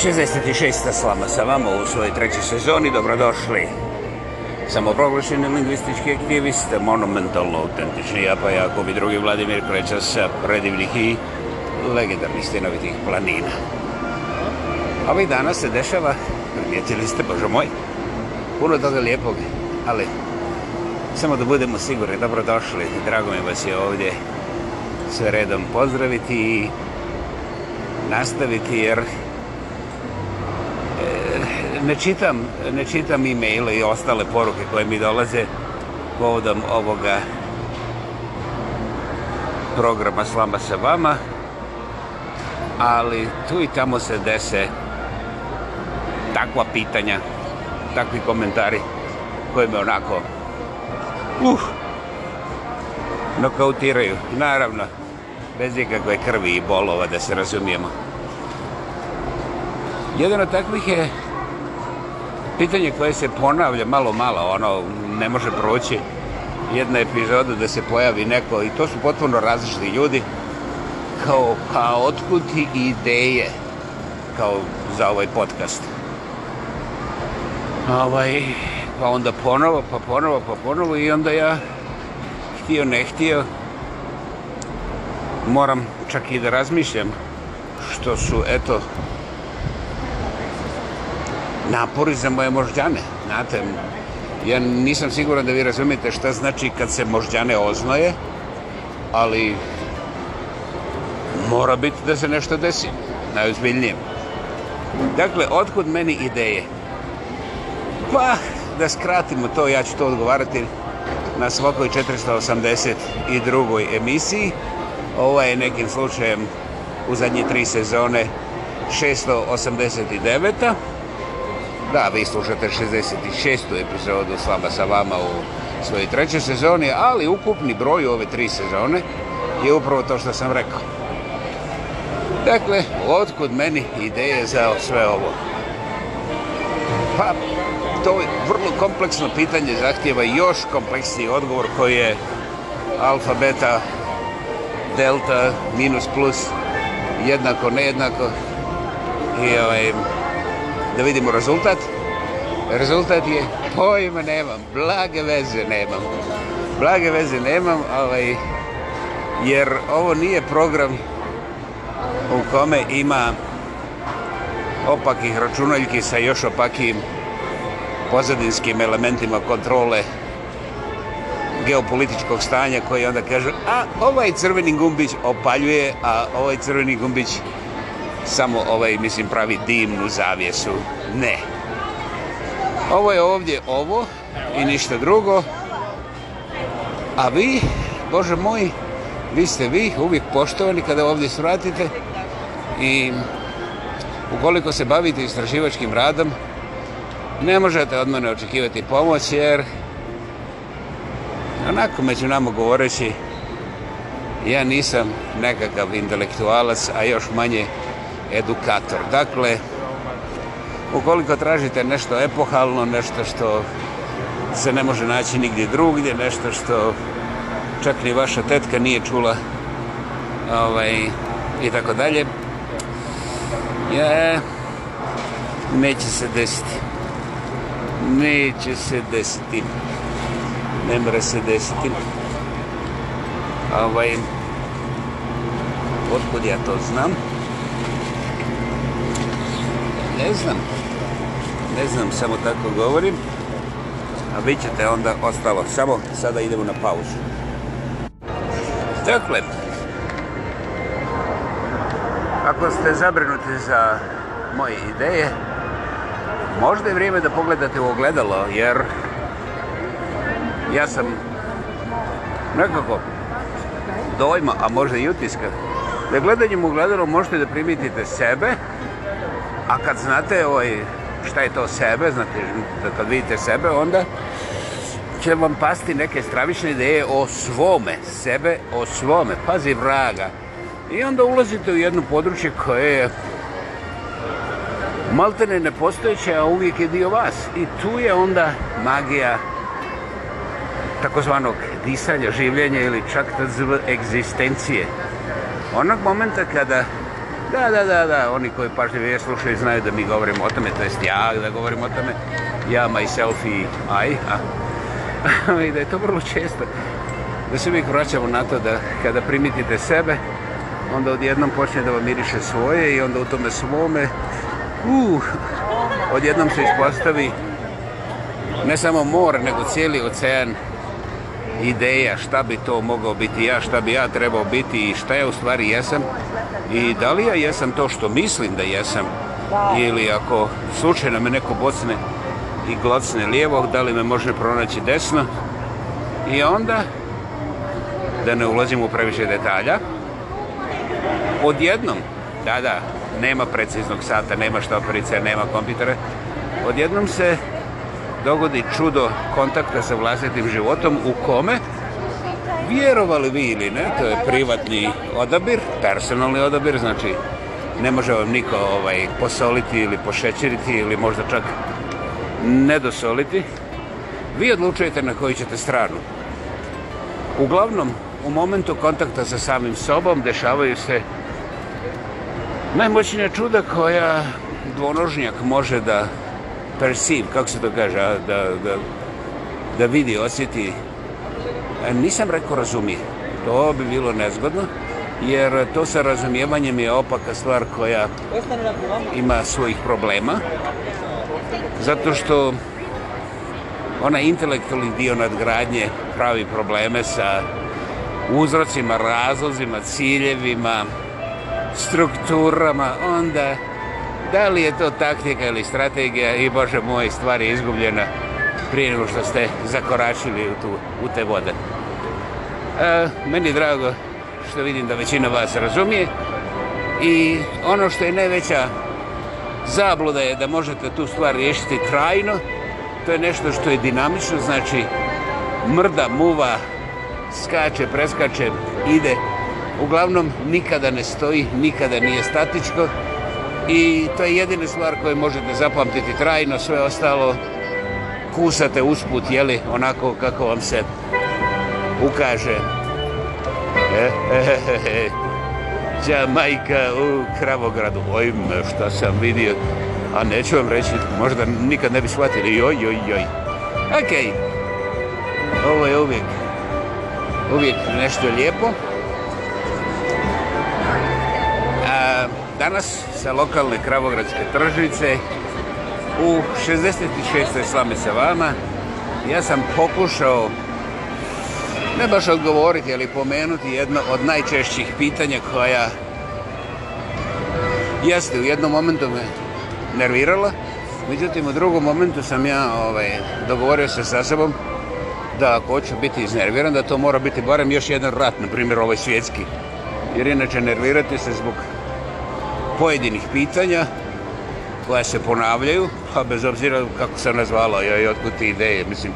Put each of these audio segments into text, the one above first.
66. slama sa vama u svojoj trećoj sezoni. Dobrodošli. Samoproglašeni lingvistički aktivist, monumentalno autentični, a pa jako bi drugi Vladimir Kreća sa predivnih i legendarnih stinovitih planina. Ovih dana se dešava, primijetili ste, bože moj, puno toga lijepog, ali samo da budemo sigurni, dobrodošli, drago mi vas je ovdje sve redom pozdraviti i nastaviti jer ne čitam, ne čitam e-maile i ostale poruke koje mi dolaze povodom ovoga programa Slama sa vama, ali tu i tamo se dese takva pitanja, takvi komentari koji me onako uh, nokautiraju. Naravno, bez ikakve krvi i bolova, da se razumijemo. Jedan od takvih je pitanje koje se ponavlja malo malo, ono, ne može proći jedna epizoda da se pojavi neko i to su potpuno različiti ljudi kao pa otkud i ideje kao za ovaj podcast ovaj, pa onda ponovo, pa ponovo, pa ponovo i onda ja htio ne htio moram čak i da razmišljam što su eto napori za moje moždjane. Znate, ja nisam siguran da vi razumijete šta znači kad se moždjane oznoje, ali mora biti da se nešto desi, najozbiljnije. Dakle, otkud meni ideje? Pa, da skratimo to, ja ću to odgovarati na svakoj 482. emisiji. Ovo je nekim slučajem u zadnje tri sezone 689. Da, vi slušate 66. epizodu Slaba sa vama u svojoj trećoj sezoni, ali ukupni broj ove tri sezone je upravo to što sam rekao. Dakle, otkud meni ideje za sve ovo? Pa, to je vrlo kompleksno pitanje, zahtjeva još kompleksniji odgovor koji je alfa, beta, delta, minus, plus, jednako, nejednako. I ovaj, da vidimo rezultat. Rezultat je pojma nemam, blage veze nemam. Blage veze nemam, ovaj jer ovo nije program u kome ima opakih računaljki sa još opakijim pozadinskim elementima kontrole geopolitičkog stanja koji onda kažu a ovaj crveni gumbić opaljuje, a ovaj crveni gumbić samo ovaj, mislim, pravi dimnu zavjesu. Ne. Ovo je ovdje ovo i ništa drugo. A vi, Bože moj, vi ste vi, uvijek poštovani kada ovdje svratite i ukoliko se bavite istraživačkim radom, ne možete od mene očekivati pomoć jer onako među nama govoreći ja nisam nekakav intelektualac, a još manje edukator. Dakle, ukoliko tražite nešto epohalno, nešto što se ne može naći nigdje drugdje, nešto što čak ni vaša tetka nije čula ovaj, i tako dalje, ja, neće se desiti. Neće se desiti. Ne mre se desiti. Ovaj, otkud ja to znam? Ne znam. Ne znam, samo tako govorim. A vi ćete onda ostalo. Samo sada idemo na pauzu. Dakle, ako ste zabrinuti za moje ideje, možda je vrijeme da pogledate u ogledalo, jer ja sam nekako dojma, a možda i utiska, da gledanjem u ogledalo možete da primitite sebe, a kad znate ovaj, šta je to sebe, znate, kad vidite sebe, onda će vam pasti neke stravične ideje o svome, sebe o svome, pazi vraga. I onda ulazite u jedno područje koje je maltene nepostojeće, a uvijek je dio vas. I tu je onda magija takozvanog disanja, življenja ili čak egzistencije. Onog momenta kada da, da, da, da, oni koji je slušaju znaju da mi govorimo o tome, to jest ja da govorim o tome, ja, myself i I, i da je to vrlo često, da se uvijek vraćamo na to da kada primitite sebe, onda odjednom počne da vam miriše svoje i onda u tome svome, uh, odjednom se ispostavi ne samo more, nego cijeli ocean ideja šta bi to mogao biti ja, šta bi ja trebao biti i šta ja u stvari jesam. I da li ja jesam to što mislim da jesam, ili ako slučajno me neko bocne i glacne lijevo, da li me može pronaći desno. I onda, da ne ulazim u previše detalja, odjednom, da, da, nema preciznog sata, nema štoperice, nema od odjednom se dogodi čudo kontakta sa vlastitim životom u kome vjerovali vi ili ne, to je privatni odabir, personalni odabir, znači ne može vam niko ovaj, posoliti ili pošećeriti ili možda čak nedosoliti. Vi odlučujete na koju ćete stranu. Uglavnom, u momentu kontakta sa samim sobom dešavaju se najmoćnija čuda koja dvonožnjak može da perceive, kako se to kaže, da, da, da vidi, osjeti E, nisam rekao razumije. To bi bilo nezgodno, jer to sa razumijevanjem je opaka stvar koja ima svojih problema. Zato što onaj intelektualni dio nadgradnje pravi probleme sa uzrocima, razlozima, ciljevima, strukturama, onda da li je to taktika ili strategija i Bože moj, stvar je izgubljena prije nego što ste zakoračili u, tu, u te vode. E, meni je drago što vidim da većina vas razumije i ono što je najveća zabluda je da možete tu stvar riješiti trajno. To je nešto što je dinamično, znači mrda, muva, skače, preskače, ide. Uglavnom nikada ne stoji, nikada nije statičko i to je jedina stvar koju možete zapamtiti trajno, sve ostalo kusate usput, jeli, onako kako vam se ukaže. Ča e, e, e, majka u Kravogradu, ojme šta sam vidio, a neću vam reći, možda nikad ne bi shvatili, joj, joj, joj. Ok, ovo je uvijek, uvijek nešto lijepo. danas sa lokalne Kravogradske tržnice u 66. slame se vama, ja sam pokušao ne baš odgovoriti, ali pomenuti jedno od najčešćih pitanja koja jeste u jednom momentu me nervirala, međutim u drugom momentu sam ja ovaj, dogovorio se sa sobom da ako hoću biti iznerviran, da to mora biti barem još jedan rat, na primjer ovaj svjetski. Jer inače nervirati se zbog pojedinih pitanja koja se ponavljaju, a bez obzira kako se nazvala ja, i od ideje. Mislim,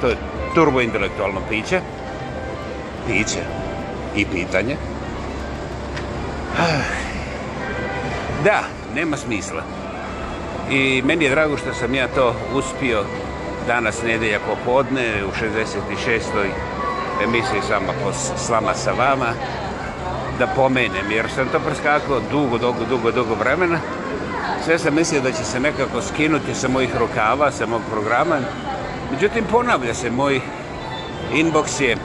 to je turbo intelektualno piće, piće i pitanje. Ah. Da, nema smisla. I meni je drago što sam ja to uspio danas nedjelja popodne u 66. emisiji sama slama sa vama da pomenem jer sam to preskakao dugo, dugo, dugo, dugo vremena sve sam mislio da će se nekako skinuti sa mojih rukava, sa mog programa. Međutim, ponavlja se, moj inbox je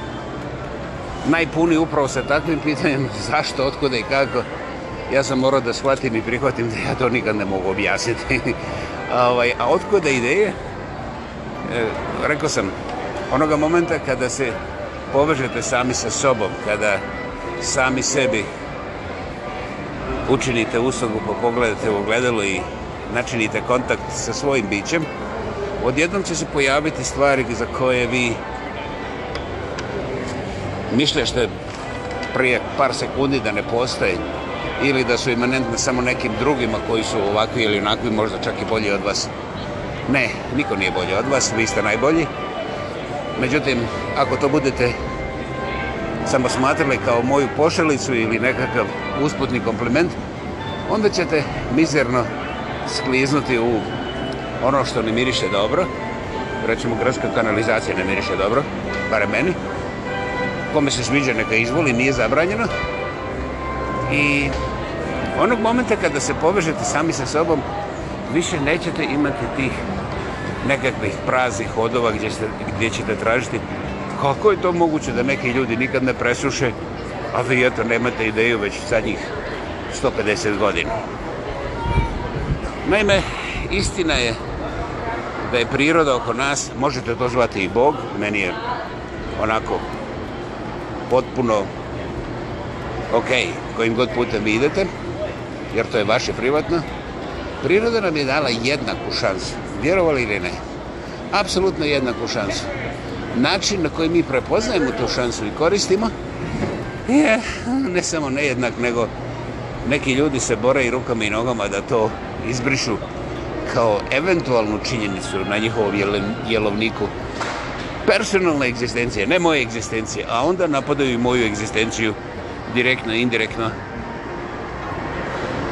najpuniji upravo sa takvim pitanjem zašto, otkuda i kako. Ja sam morao da shvatim i prihvatim da ja to nikad ne mogu objasniti. a, ovaj, a otkuda ideje? E, rekao sam, onoga momenta kada se povežete sami sa sobom, kada sami sebi učinite uslugu, pa pogledate u ogledalo i načinite kontakt sa svojim bićem, odjednom će se pojaviti stvari za koje vi mišljašte prije par sekundi da ne postoje ili da su imanentne samo nekim drugima koji su ovakvi ili onakvi, možda čak i bolji od vas. Ne, niko nije bolji od vas, vi ste najbolji. Međutim, ako to budete samo smatrali kao moju pošalicu ili nekakav usputni kompliment, onda ćete mizerno skliznuti u ono što ne miriše dobro. Recimo, gradska kanalizacija ne miriše dobro, barem meni. Kome se sviđa neka izvoli, nije zabranjeno. I onog momenta kada se povežete sami sa sobom, više nećete imati tih nekakvih praznih hodova gdje, gdje ćete tražiti kako je to moguće da neki ljudi nikad ne presuše a vi eto nemate ideju već zadnjih 150 godina. Naime, istina je da je priroda oko nas, možete to zvati i Bog, meni je onako potpuno ok kojim god putem vi idete, jer to je vaše privatno, priroda nam je dala jednaku šansu, vjerovali ili ne, apsolutno jednaku šansu. Način na koji mi prepoznajemo tu šansu i koristimo, je ne samo nejednak, nego neki ljudi se bore i rukama i nogama da to izbrišu kao eventualnu činjenicu na njihovom jelovniku Personalne egzistencije ne moje egzistencije, a onda napadaju i moju egzistenciju direktno, indirektno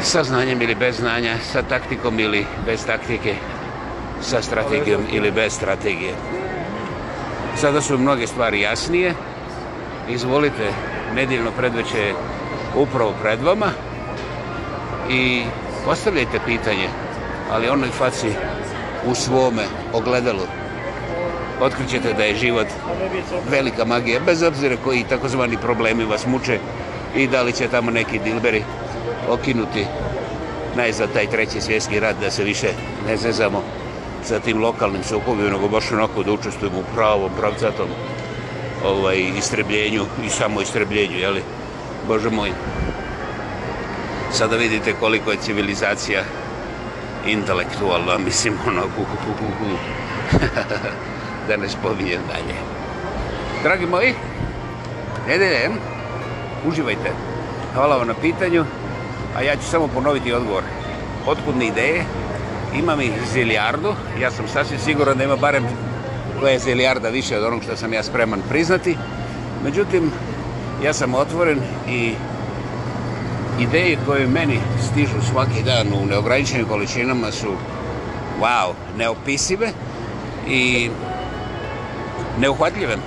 sa znanjem ili bez znanja, sa taktikom ili bez taktike, sa strategijom ili bez strategije. Sada su mnoge stvari jasnije. Izvolite nedjeljno predveće je upravo pred vama i postavljajte pitanje, ali onoj faci u svome ogledalu otkrićete da je život velika magija, bez obzira koji takozvani problemi vas muče i da li će tamo neki dilberi okinuti najzad taj treći svjetski rad da se više ne zezamo sa tim lokalnim sukobima, nego baš onako da učestujemo u pravom, pravcatom ovaj, istrebljenju i samo istrebljenju, li? Bože moj. Sada vidite koliko je civilizacija intelektualna, mislim, ono, da ne spominjem dalje. Dragi moji, nedelje, uživajte. Hvala vam na pitanju, a ja ću samo ponoviti odgovor. Otkudne ideje, imam ih zilijardu, ja sam sasvim siguran da ima barem je milijarda više od onog što sam ja spreman priznati. Međutim, ja sam otvoren i ideje koje meni stižu svaki dan u neograničenim količinama su wow, neopisive i neuhvatljive.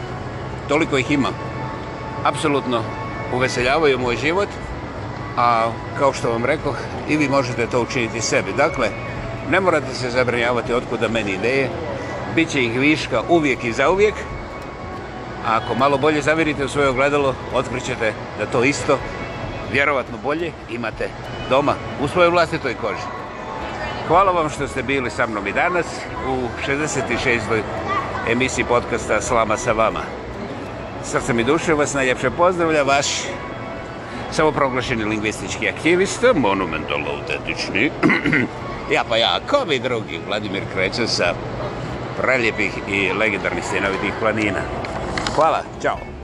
Toliko ih ima. Apsolutno uveseljavaju moj život, a kao što vam rekao i vi možete to učiniti sebi. Dakle, ne morate se zabrinjavati otkuda meni ideje, bit će ih viška uvijek i zauvijek. A ako malo bolje zavirite u svoje ogledalo, otkrićete da to isto, vjerovatno bolje, imate doma u svojoj vlastitoj koži. Hvala vam što ste bili sa mnom i danas u 66. emisiji podcasta Slama sa vama. Srcem i duše vas najljepše pozdravlja vaš samoproglašeni lingvistički aktivista, monumentalno autentični. ja pa ja, ko bi drugi, Vladimir Kreća sa prelijepih i legendarnih stenovi planina. Hvala, čao!